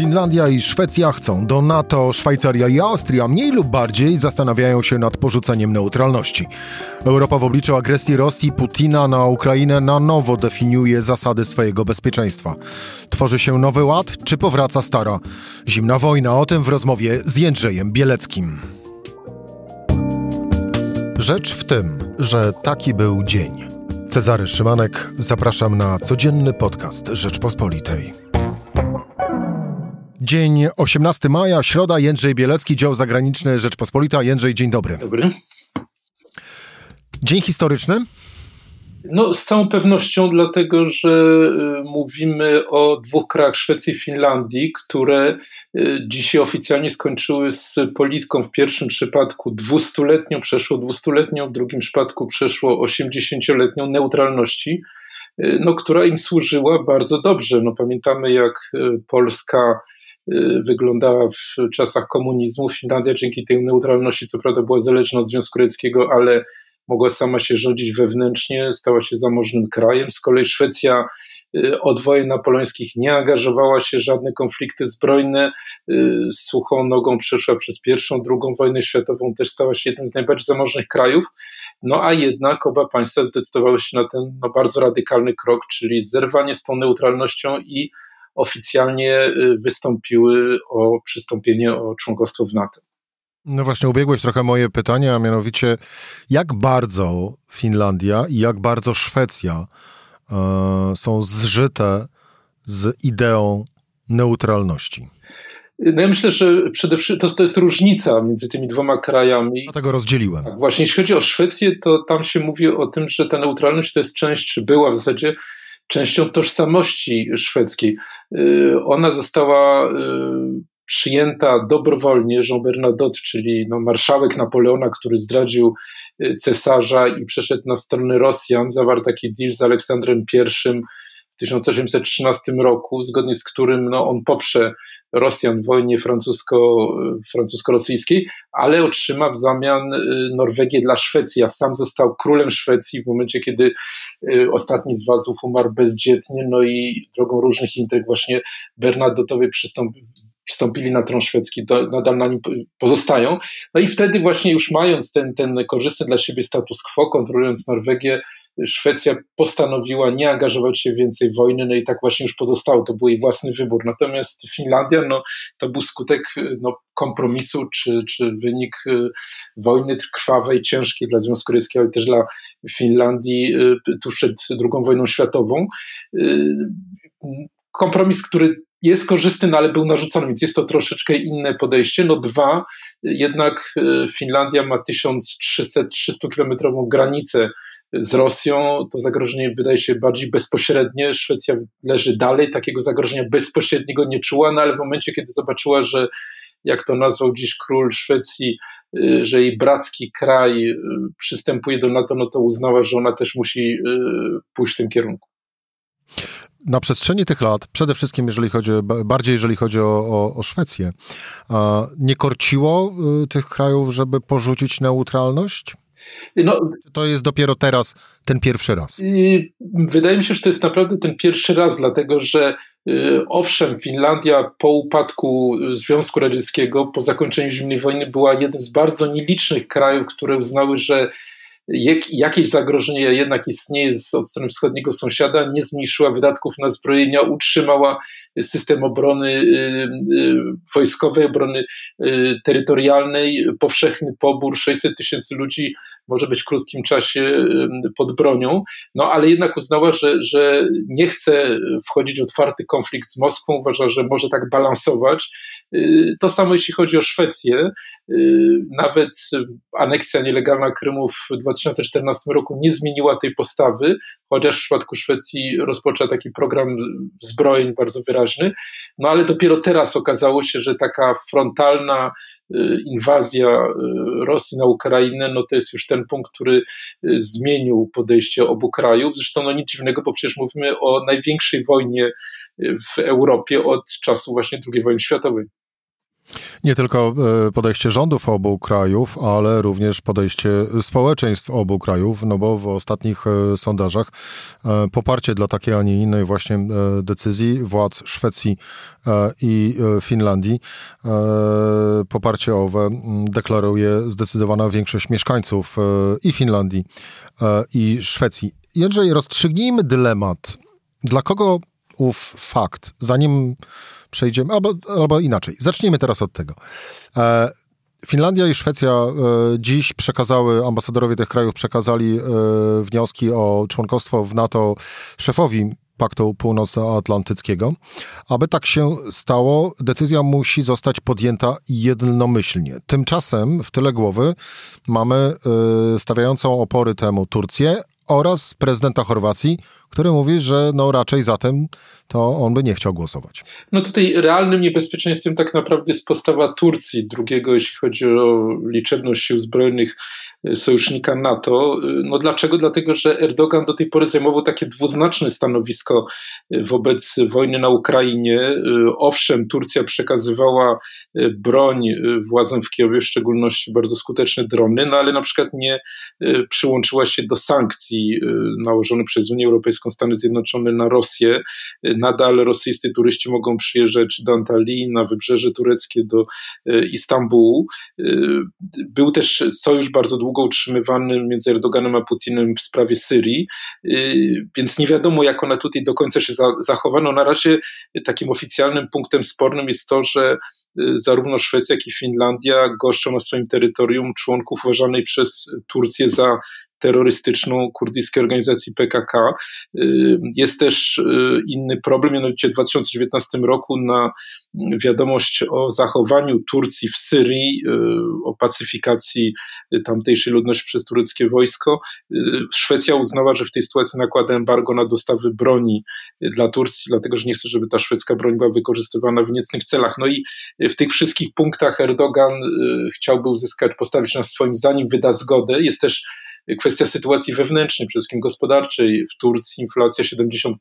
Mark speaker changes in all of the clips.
Speaker 1: Finlandia i Szwecja chcą do NATO, Szwajcaria i Austria mniej lub bardziej zastanawiają się nad porzuceniem neutralności. Europa w obliczu agresji Rosji Putina na Ukrainę na nowo definiuje zasady swojego bezpieczeństwa. Tworzy się nowy ład, czy powraca stara? Zimna wojna o tym w rozmowie z Jędrzejem Bieleckim. Rzecz w tym, że taki był dzień. Cezary Szymanek, zapraszam na codzienny podcast Rzeczpospolitej. Dzień 18 maja, środa, Jędrzej Bielecki, dział zagraniczny Rzeczpospolita. Jędrzej, dzień dobry.
Speaker 2: Dobry.
Speaker 1: Dzień historyczny?
Speaker 2: No, z całą pewnością, dlatego że y, mówimy o dwóch krajach Szwecji i Finlandii, które y, dzisiaj oficjalnie skończyły z polityką w pierwszym przypadku dwustuletnią, przeszło dwustuletnią, w drugim przypadku przeszło 80-letnią neutralności, y, no, która im służyła bardzo dobrze. No, pamiętamy, jak Polska wyglądała w czasach komunizmu. Finlandia dzięki tej neutralności, co prawda, była zależna od Związku Radzieckiego, ale mogła sama się rządzić wewnętrznie, stała się zamożnym krajem. Z kolei Szwecja y, od wojen napoleońskich nie angażowała się w żadne konflikty zbrojne, y, suchą nogą przeszła przez pierwszą, drugą wojnę światową, też stała się jednym z najbardziej zamożnych krajów, no a jednak oba państwa zdecydowały się na ten no, bardzo radykalny krok, czyli zerwanie z tą neutralnością i oficjalnie y, wystąpiły o przystąpienie o członkostwo w NATO.
Speaker 1: No właśnie, ubiegłeś trochę moje pytanie, a mianowicie jak bardzo Finlandia i jak bardzo Szwecja e, są zżyte z ideą neutralności?
Speaker 2: No ja myślę, że przede wszystkim to, to jest różnica między tymi dwoma krajami.
Speaker 1: Dlatego rozdzieliłem.
Speaker 2: Tak, właśnie jeśli chodzi o Szwecję, to tam się mówi o tym, że ta neutralność to jest część, czy była w zasadzie częścią tożsamości szwedzkiej. Y, ona została y, przyjęta dobrowolnie Jean Bernadotte, czyli no marszałek Napoleona, który zdradził y, cesarza i przeszedł na stronę Rosjan, zawarł taki deal z Aleksandrem I 1813 roku, zgodnie z którym no, on poprze Rosjan w wojnie francusko, francusko-rosyjskiej, ale otrzyma w zamian y, Norwegię dla Szwecji, a sam został królem Szwecji w momencie, kiedy y, ostatni z wazów umarł bezdzietnie, no i drogą różnych intryg właśnie Bernadottowie przystąpił wstąpili na tron szwedzki, nadal na nim pozostają. No i wtedy właśnie już mając ten, ten korzystny dla siebie status quo, kontrolując Norwegię, Szwecja postanowiła nie angażować się więcej w wojny, no i tak właśnie już pozostało, to był jej własny wybór. Natomiast Finlandia, no to był skutek no, kompromisu, czy, czy wynik y, wojny krwawej, ciężkiej dla Związku Radzieckiego, ale też dla Finlandii y, tuż przed II wojną światową y, kompromis, który jest korzystny, no ale był narzucony, więc jest to troszeczkę inne podejście. No dwa, jednak Finlandia ma 1300-300 kilometrową granicę z Rosją, to zagrożenie wydaje się bardziej bezpośrednie. Szwecja leży dalej, takiego zagrożenia bezpośredniego nie czuła, no ale w momencie, kiedy zobaczyła, że jak to nazwał dziś król Szwecji, e, że jej bracki kraj e, przystępuje do NATO, no to uznała, że ona też musi pójść w tym kierunku
Speaker 1: na przestrzeni tych lat, przede wszystkim jeżeli chodzi, bardziej jeżeli chodzi o, o, o Szwecję, nie korciło y, tych krajów, żeby porzucić neutralność? No, to jest dopiero teraz ten pierwszy raz. Y,
Speaker 2: wydaje mi się, że to jest naprawdę ten pierwszy raz, dlatego że y, owszem, Finlandia po upadku Związku Radzieckiego, po zakończeniu zimnej wojny, była jednym z bardzo nielicznych krajów, które uznały, że jakieś zagrożenie jednak istnieje od strony wschodniego sąsiada, nie zmniejszyła wydatków na zbrojenia, utrzymała system obrony y, y, wojskowej, obrony y, terytorialnej, powszechny pobór, 600 tysięcy ludzi może być w krótkim czasie pod bronią, no ale jednak uznała, że, że nie chce wchodzić w otwarty konflikt z Moskwą, uważa, że może tak balansować. To samo jeśli chodzi o Szwecję, nawet aneksja nielegalna Krymu w 2000 2014 roku nie zmieniła tej postawy, chociaż w przypadku Szwecji rozpoczęła taki program zbrojeń bardzo wyraźny. No ale dopiero teraz okazało się, że taka frontalna y, inwazja y, Rosji na Ukrainę, no to jest już ten punkt, który y, zmienił podejście obu krajów. Zresztą no nic dziwnego, bo przecież mówimy o największej wojnie w Europie od czasu właśnie II wojny światowej.
Speaker 1: Nie tylko e, podejście rządów obu krajów, ale również podejście społeczeństw obu krajów, no bo w ostatnich e, sondażach e, poparcie dla takiej, a nie innej właśnie decyzji władz Szwecji i Finlandii, poparcie owe deklaruje zdecydowana większość mieszkańców i Finlandii, i Szwecji. Jędrzej, rozstrzygnijmy dylemat. Dla kogo ów fakt, zanim przejdziemy, albo, albo inaczej. Zacznijmy teraz od tego. E, Finlandia i Szwecja e, dziś przekazały, ambasadorowie tych krajów przekazali e, wnioski o członkostwo w NATO szefowi Paktu Północnoatlantyckiego. Aby tak się stało, decyzja musi zostać podjęta jednomyślnie. Tymczasem w tyle głowy mamy stawiającą opory temu Turcję oraz prezydenta Chorwacji, który mówi, że no raczej zatem to on by nie chciał głosować.
Speaker 2: No tutaj realnym niebezpieczeństwem tak naprawdę jest postawa Turcji, drugiego, jeśli chodzi o liczebność sił zbrojnych sojusznika NATO. E, no dlaczego? Dlatego, że Erdogan do tej pory zajmował takie dwuznaczne stanowisko e, wobec wojny na Ukrainie. Owszem, Turcja przekazywała broń władzom w Kijowie, w szczególności bardzo skuteczne drony, no ale na przykład nie przyłączyła się do sankcji nałożonych przez Unię Europejską, Stany Zjednoczone na Rosję nadal rosyjscy turyści mogą przyjeżdżać do Antalii, na wybrzeże tureckie, do e, Istambułu. E, był też sojusz bardzo długo utrzymywany między Erdoganem a Putinem w sprawie Syrii, e, więc nie wiadomo, jak ona tutaj do końca się zachowano. Na razie takim oficjalnym punktem spornym jest to, że zarówno Szwecja, jak i Finlandia goszczą na swoim terytorium członków uważanej przez Turcję za terrorystyczną kurdyjskiej organizacji PKK. Y, jest też y, inny problem, mianowicie w 2019 roku na wiadomość o zachowaniu Turcji w Syrii, y, o pacyfikacji tamtejszej ludności przez tureckie wojsko, Szwecja uznała, że w tej sytuacji nakłada embargo na dostawy broni dla Turcji, dlatego że nie chce, żeby ta szwedzka broń była wykorzystywana w niecnych celach. No i w tych wszystkich punktach Erdogan chciałby uzyskać, postawić na swoim, zanim wyda zgodę. Jest też kwestia sytuacji wewnętrznej, przede wszystkim gospodarczej. W Turcji inflacja 70%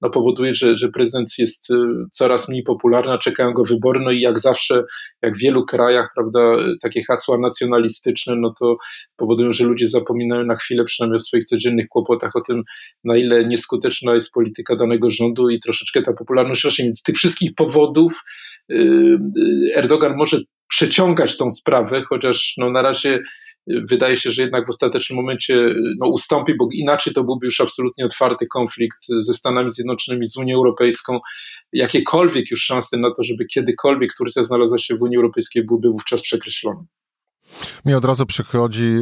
Speaker 2: no, powoduje, że, że prezydent jest y, coraz mniej popularna, czekają go wybory, no i jak zawsze, jak w wielu krajach, prawda, takie hasła nacjonalistyczne, no to powodują, że ludzie zapominają na chwilę przynajmniej o swoich codziennych kłopotach, o tym, na ile nieskuteczna jest polityka danego rządu i troszeczkę ta popularność rośnie. Więc z tych wszystkich powodów y, y, Erdogan może przeciągać tą sprawę, chociaż no, na razie wydaje się, że jednak w ostatecznym momencie no, ustąpi, bo inaczej to byłby już absolutnie otwarty konflikt ze Stanami Zjednoczonymi, z Unią Europejską. Jakiekolwiek już szanse na to, żeby kiedykolwiek Turcja znalazła się w Unii Europejskiej, byłby wówczas przekreślone.
Speaker 1: Mi od razu przychodzi,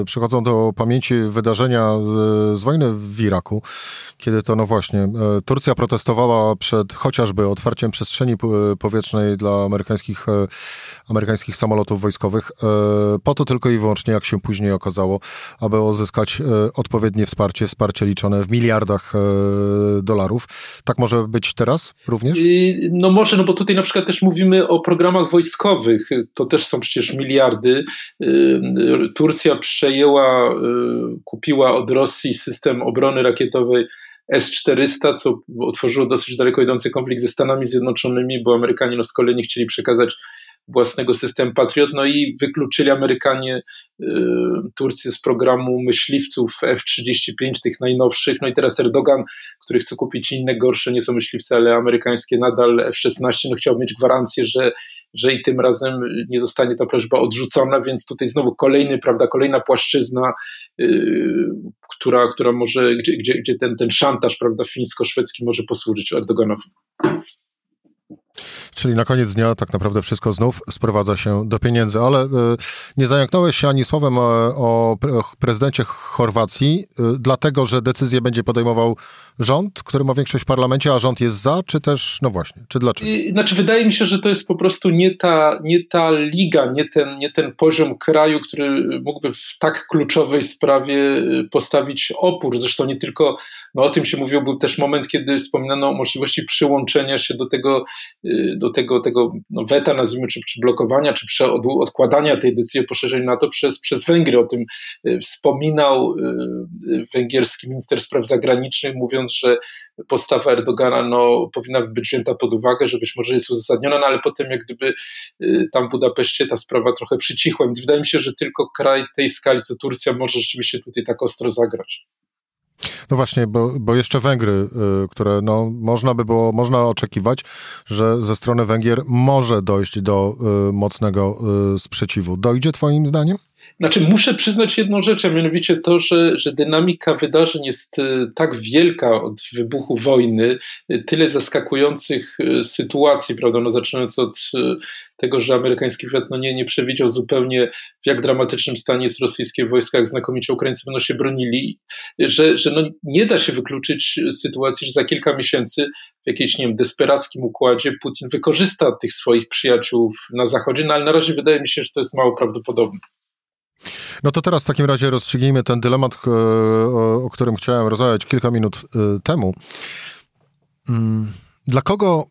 Speaker 1: y, przychodzą do pamięci wydarzenia y, z wojny w Iraku, kiedy to, no właśnie, y, Turcja protestowała przed chociażby otwarciem przestrzeni powietrznej dla amerykańskich, amerykańskich samolotów wojskowych, po to tylko i wyłącznie, jak się później okazało, aby uzyskać odpowiednie wsparcie, wsparcie liczone w miliardach dolarów. Tak może być teraz również?
Speaker 2: No może, no bo tutaj na przykład też mówimy o programach wojskowych, to też są przecież miliardy, Y, Turcja przejęła, y, kupiła od Rosji system obrony rakietowej S-400, co otworzyło dosyć daleko idący konflikt ze Stanami Zjednoczonymi, bo Amerykanie no z kolei nie chcieli przekazać własnego systemu Patriot, no i wykluczyli Amerykanie y, Turcję z programu myśliwców F-35, tych najnowszych, no i teraz Erdogan, który chce kupić inne, gorsze, nie są myśliwce, ale amerykańskie, nadal F-16, no chciał mieć gwarancję, że, że i tym razem nie zostanie ta prośba odrzucona, więc tutaj znowu kolejny, prawda, kolejna płaszczyzna, yy, która, która może, gdzie, gdzie, gdzie ten, ten szantaż, prawda, fińsko-szwedzki może posłużyć Erdoganowi.
Speaker 1: Czyli na koniec dnia tak naprawdę wszystko znów sprowadza się do pieniędzy, ale e, nie zająknąłeś się ani słowem o prezydencie Chorwacji, e, dlatego że decyzję będzie podejmował rząd, który ma większość w parlamencie, a rząd jest za, czy też, no właśnie, czy dlaczego?
Speaker 2: Znaczy, wydaje mi się, że to jest po prostu nie ta, nie ta liga, nie ten, nie ten poziom kraju, który mógłby w tak kluczowej sprawie e, postawić opór. Zresztą nie tylko, no o tym się mówiło, był też moment, kiedy wspominano o możliwości przyłączenia się do tego, do tego, tego no, weta, nazwijmy, czy, czy blokowania, czy odkładania tej decyzji o poszerzeniu NATO przez, przez Węgry. O tym wspominał węgierski minister spraw zagranicznych, mówiąc, że postawa Erdogana no, powinna być wzięta pod uwagę, że być może jest uzasadniona, no ale potem jak gdyby tam w Budapeszcie ta sprawa trochę przycichła, więc wydaje mi się, że tylko kraj tej skali co Turcja może rzeczywiście tutaj tak ostro zagrać.
Speaker 1: No właśnie, bo, bo jeszcze Węgry, y, które no, można by było, można oczekiwać, że ze strony Węgier może dojść do y, mocnego y, sprzeciwu. Dojdzie twoim zdaniem?
Speaker 2: Znaczy, muszę przyznać jedną rzecz, a mianowicie to, że, że dynamika wydarzeń jest e, tak wielka od wybuchu wojny, e, tyle zaskakujących e, sytuacji, prawda? No, zaczynając od tego, że amerykański wywiad no nie, nie przewidział zupełnie, w jak dramatycznym stanie jest rosyjskie wojsko, jak znakomicie Ukraińcy będą się bronili, że, że no nie da się wykluczyć sytuacji, że za kilka miesięcy w jakiejś, nie wiem, desperackim układzie Putin wykorzysta tych swoich przyjaciół na Zachodzie, no ale na razie wydaje mi się, że to jest mało prawdopodobne.
Speaker 1: No to teraz w takim razie rozstrzygnijmy ten dylemat, e, o którym chciałem rozmawiać kilka minut e, temu. Mm, dla kogo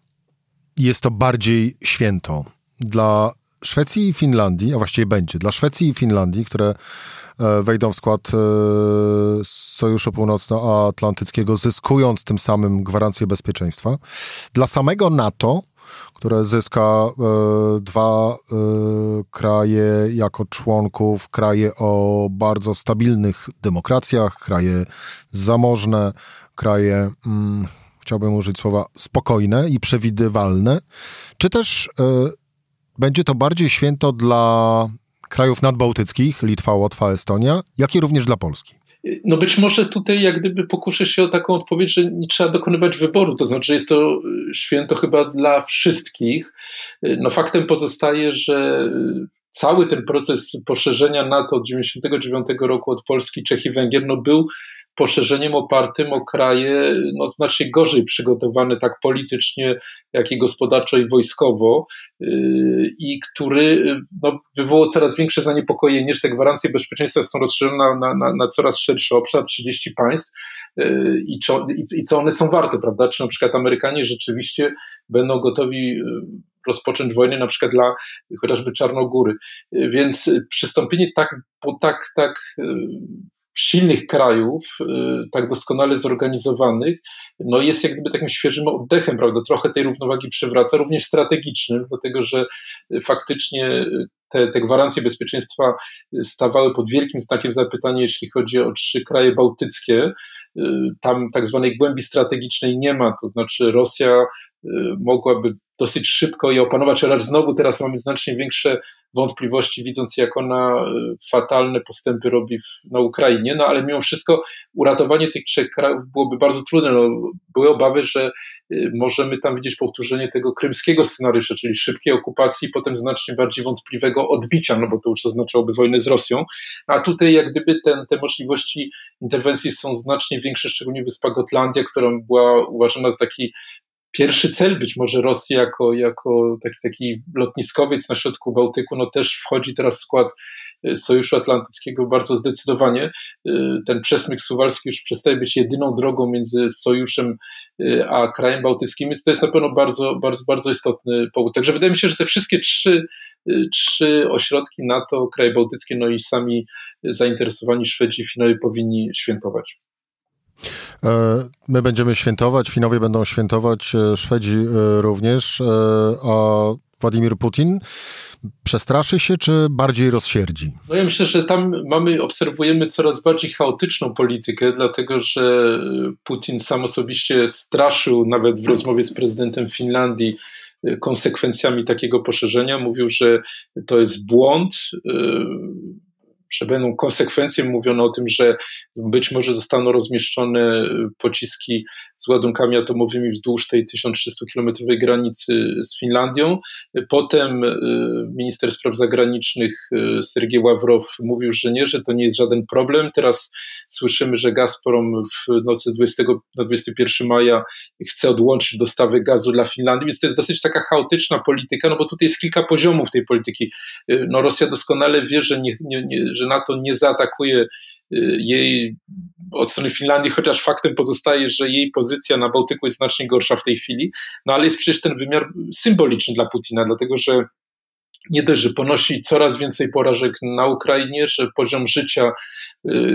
Speaker 1: jest to bardziej święto? Dla Szwecji i Finlandii, a właściwie będzie, dla Szwecji i Finlandii, które e, wejdą w skład Sojuszu Północnoatlantyckiego, zyskując tym samym gwarancję bezpieczeństwa. Dla samego NATO, które zyska e, dwa e, kraje jako członków, kraje o bardzo stabilnych demokracjach, kraje zamożne, kraje, mm, chciałbym użyć słowa, spokojne i przewidywalne, czy też e, będzie to bardziej święto dla krajów nadbałtyckich, Litwa, Łotwa, Estonia, jak i również dla Polski?
Speaker 2: No być może tutaj jak gdyby pokuszę się o taką odpowiedź, że nie trzeba dokonywać wyboru, to znaczy jest to y, święto chyba dla wszystkich. Y, no faktem pozostaje, że y, cały ten proces poszerzenia NATO od 1999 roku od Polski, Czech i Węgier no był poszerzeniem opartym o kraje no, znacznie gorzej przygotowane tak politycznie, jak i gospodarczo i wojskowo yy, i który no, wywołał coraz większe zaniepokojenie, że te gwarancje bezpieczeństwa są rozszerzone na, na, na, coraz szerszy obszar, 30 państw yy, i, co, i co one są warte, prawda? Czy na przykład Amerykanie rzeczywiście będą gotowi yy, rozpocząć wojnę na przykład dla chociażby Czarnogóry. Więc przystąpienie tak, po tak, tak silnych krajów, y, tak doskonale zorganizowanych, no jest jak gdyby takim świeżym oddechem, prawda? Trochę tej równowagi przywraca, również strategicznym, dlatego że faktycznie te, te gwarancje bezpieczeństwa stawały pod wielkim znakiem zapytania, jeśli chodzi o trzy kraje bałtyckie. Y, tam tak zwanej głębi strategicznej nie ma, to znaczy Rosja y, mogłaby dosyć szybko je opanować, ale znowu teraz mamy znacznie większe wątpliwości, widząc jak ona e, fatalne postępy robi na Ukrainie, no ale mimo wszystko uratowanie tych trzech krajów byłoby bardzo trudne. No, były obawy, że e, możemy tam widzieć powtórzenie tego krymskiego scenariusza, czyli szybkiej okupacji, potem znacznie bardziej wątpliwego odbicia, no bo to już oznaczałoby wojnę z Rosją, a tutaj jak gdyby ten, te możliwości interwencji są znacznie większe, szczególnie wyspa Gotlandia, która była uważana za taki pierwszy cel być może Rosji jako, jako taki, taki lotniskowiec na środku Bałtyku, no też wchodzi teraz w skład y, Sojuszu Atlantyckiego bardzo zdecydowanie. Y, ten przesmyk suwalski już przestaje być jedyną drogą między Sojuszem y, a krajem bałtyckim, więc to jest na pewno bardzo, bardzo, bardzo istotny powód. Także wydaje mi się, że te wszystkie trzy, trzy ośrodki NATO, kraje bałtyckie, no i sami zainteresowani Szwedzi i Finowie powinni świętować.
Speaker 1: E, my będziemy świętować, Finowie będą świętować, e, Szwedzi e, również, a Władimir Putin przestraszy się, czy bardziej rozsierdzi?
Speaker 2: No ja myślę, że tam mamy, obserwujemy coraz bardziej chaotyczną politykę, dlatego że Putin sam osobiście straszył nawet w rozmowie z prezydentem Finlandii konsekwencjami takiego poszerzenia. Mówił, że to jest błąd że będą konsekwencje. Mówiono o tym, że być może zostaną rozmieszczone pociski z ładunkami atomowymi wzdłuż tej 1300-kilometrowej granicy z Finlandią. Potem y, minister spraw zagranicznych y, Sergiej Ławrow mówił, że nie, że to nie jest żaden problem. Teraz słyszymy, że Gazprom w nocy z 20 na 21 maja chce odłączyć dostawy gazu dla Finlandii, więc to jest dosyć taka chaotyczna polityka, no bo tutaj jest kilka poziomów tej polityki. Y, no Rosja doskonale wie, że, nie, nie, nie, że że NATO nie zaatakuje y, jej od strony Finlandii, chociaż faktem pozostaje, że jej pozycja na Bałtyku jest znacznie gorsza w tej chwili, no ale jest przecież ten wymiar symboliczny dla Putina, dlatego że nie dość, że ponosi coraz więcej porażek na Ukrainie, że poziom życia,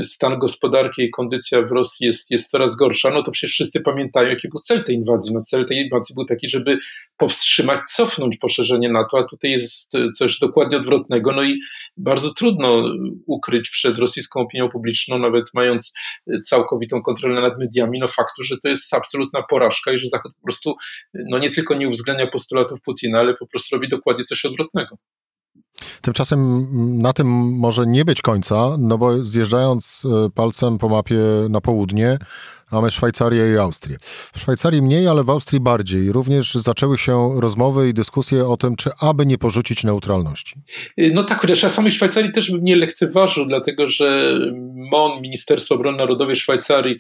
Speaker 2: stan gospodarki i kondycja w Rosji jest, jest coraz gorsza, no to przecież wszyscy pamiętają, jaki był cel tej inwazji. No cel tej inwazji był taki, żeby powstrzymać, cofnąć poszerzenie NATO, a tutaj jest coś dokładnie odwrotnego. No i bardzo trudno ukryć przed rosyjską opinią publiczną, nawet mając całkowitą kontrolę nad mediami, no faktu, że to jest absolutna porażka i że Zachód po prostu no nie tylko nie uwzględnia postulatów Putina, ale po prostu robi dokładnie coś odwrotnego.
Speaker 1: Tymczasem na tym może nie być końca, no bo zjeżdżając e, palcem po mapie na południe, Mamy Szwajcarię i Austrię. W Szwajcarii mniej, ale w Austrii bardziej. Również zaczęły się rozmowy i dyskusje o tym, czy aby nie porzucić neutralności.
Speaker 2: No tak, chociaż ja samej Szwajcarii też bym nie lekceważył, dlatego że MON, Ministerstwo Obrony Narodowej Szwajcarii,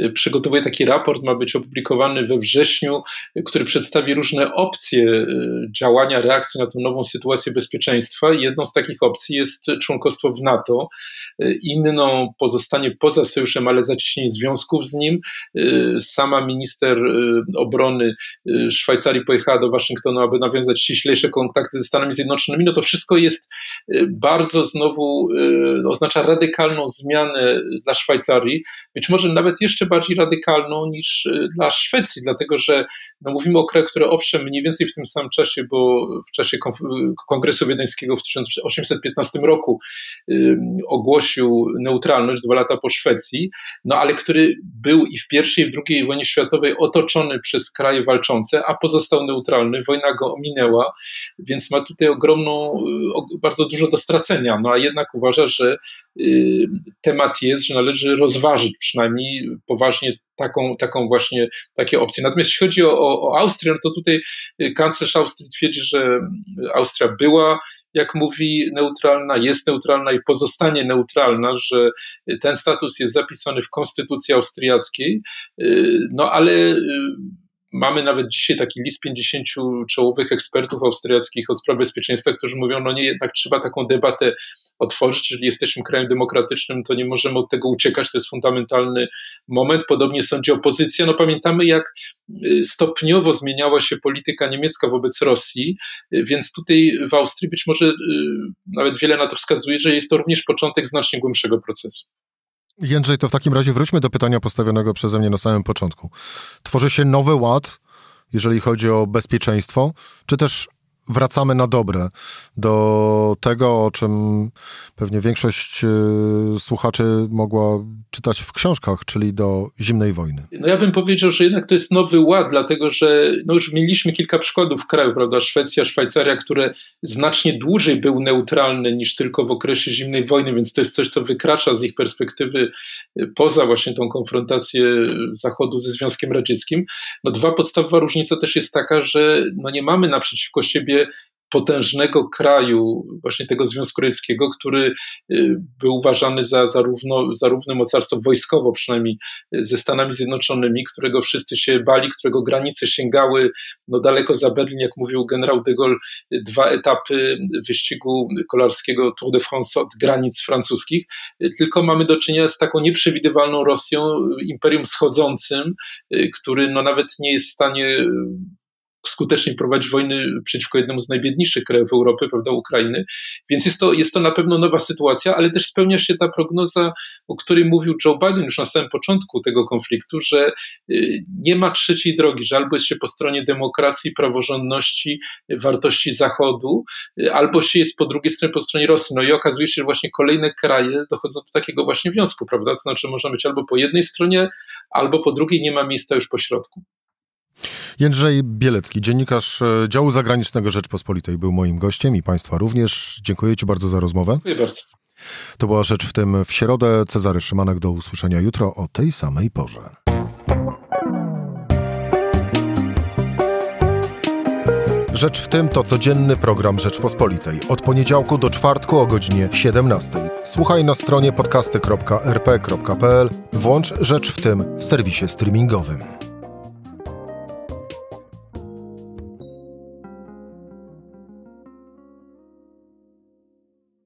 Speaker 2: y, przygotowuje taki raport, ma być opublikowany we wrześniu, który przedstawi różne opcje y, działania, reakcji na tę nową sytuację bezpieczeństwa. Jedną z takich opcji jest członkostwo w NATO, y, inną pozostanie poza sojuszem, ale zacieśnienie związków z nim Y, sama minister y, obrony y, Szwajcarii pojechała do Waszyngtonu, aby nawiązać ściślejsze kontakty ze Stanami Zjednoczonymi. No to wszystko jest bardzo znowu oznacza radykalną zmianę dla Szwajcarii, być może nawet jeszcze bardziej radykalną niż dla Szwecji, dlatego że no mówimy o kraju, który owszem mniej więcej w tym samym czasie, bo w czasie Kongresu Wiedeńskiego w 1815 roku ogłosił neutralność dwa lata po Szwecji, no ale który był i w I i w II wojnie światowej otoczony przez kraje walczące, a pozostał neutralny. Wojna go ominęła, więc ma tutaj ogromną, bardzo dużo do stracenia. No a jednak uważa, że y, temat jest, że należy rozważyć przynajmniej poważnie taką, taką właśnie takie opcje. Natomiast jeśli chodzi o, o, o Austrię, no to tutaj y, kanclerz Austrii twierdzi, że Austria była jak mówi, neutralna, jest neutralna i pozostanie neutralna, że ten status jest zapisany w konstytucji austriackiej, y, no ale y, Mamy nawet dzisiaj taki list 50 czołowych ekspertów austriackich od spraw bezpieczeństwa, którzy mówią, no nie, jednak trzeba taką debatę otworzyć, jeżeli jesteśmy krajem demokratycznym, to nie możemy od tego uciekać, to jest fundamentalny moment. Podobnie sądzi opozycja. No pamiętamy, jak y, stopniowo zmieniała się polityka niemiecka wobec Rosji, y, więc tutaj w Austrii być może y, nawet wiele na to wskazuje, że jest to również początek znacznie głębszego procesu.
Speaker 1: Jędrzej, to w takim razie wróćmy do pytania postawionego przeze mnie na samym początku. Tworzy się nowy ład, jeżeli chodzi o bezpieczeństwo, czy też wracamy na dobre do tego, o czym pewnie większość y, słuchaczy mogła czytać w książkach, czyli do zimnej wojny.
Speaker 2: No ja bym powiedział, że jednak to jest nowy ład, dlatego że no już mieliśmy kilka przykładów w kraju, prawda? Szwecja, Szwajcaria, które znacznie dłużej były neutralne niż tylko w okresie zimnej wojny, więc to jest coś, co wykracza z ich perspektywy y, poza właśnie tą konfrontację Zachodu ze Związkiem Radzieckim. No dwa podstawowa różnica też jest taka, że no nie mamy naprzeciwko siebie potężnego kraju, właśnie tego Związku Radzieckiego, który y, był uważany za zarówno, mocarstwo wojskowo, przynajmniej ze Stanami Zjednoczonymi, którego wszyscy się bali, którego granice sięgały no daleko za Berlin, jak mówił generał de Gaulle, dwa etapy wyścigu kolarskiego Tour de France od granic francuskich, tylko mamy do czynienia z taką nieprzewidywalną Rosją, imperium schodzącym, y, który no nawet nie jest w stanie skutecznie prowadzić wojny przeciwko jednemu z najbiedniejszych krajów Europy, prawda, Ukrainy. Więc jest to, jest to na pewno nowa sytuacja, ale też spełnia się ta prognoza, o której mówił Joe Biden już na samym początku tego konfliktu, że y, nie ma trzeciej drogi, że albo jest się po stronie demokracji, praworządności, wartości Zachodu, y, albo się jest po drugiej stronie, po stronie Rosji. No i okazuje się, że właśnie kolejne kraje dochodzą do takiego właśnie wniosku, prawda? To znaczy, można być albo po jednej stronie, albo po drugiej, nie ma miejsca już po środku.
Speaker 1: Jędrzej Bielecki, dziennikarz e, działu zagranicznego Rzeczpospolitej, był moim gościem i Państwa również. Dziękuję Ci bardzo za rozmowę.
Speaker 2: Dziękuję bardzo.
Speaker 1: To była rzecz w tym w środę. Cezary Szymanek do usłyszenia jutro o tej samej porze. Rzecz w tym to codzienny program Rzeczpospolitej. Od poniedziałku do czwartku o godzinie 17. Słuchaj na stronie podcasty.rp.pl. Włącz Rzecz w tym w serwisie streamingowym.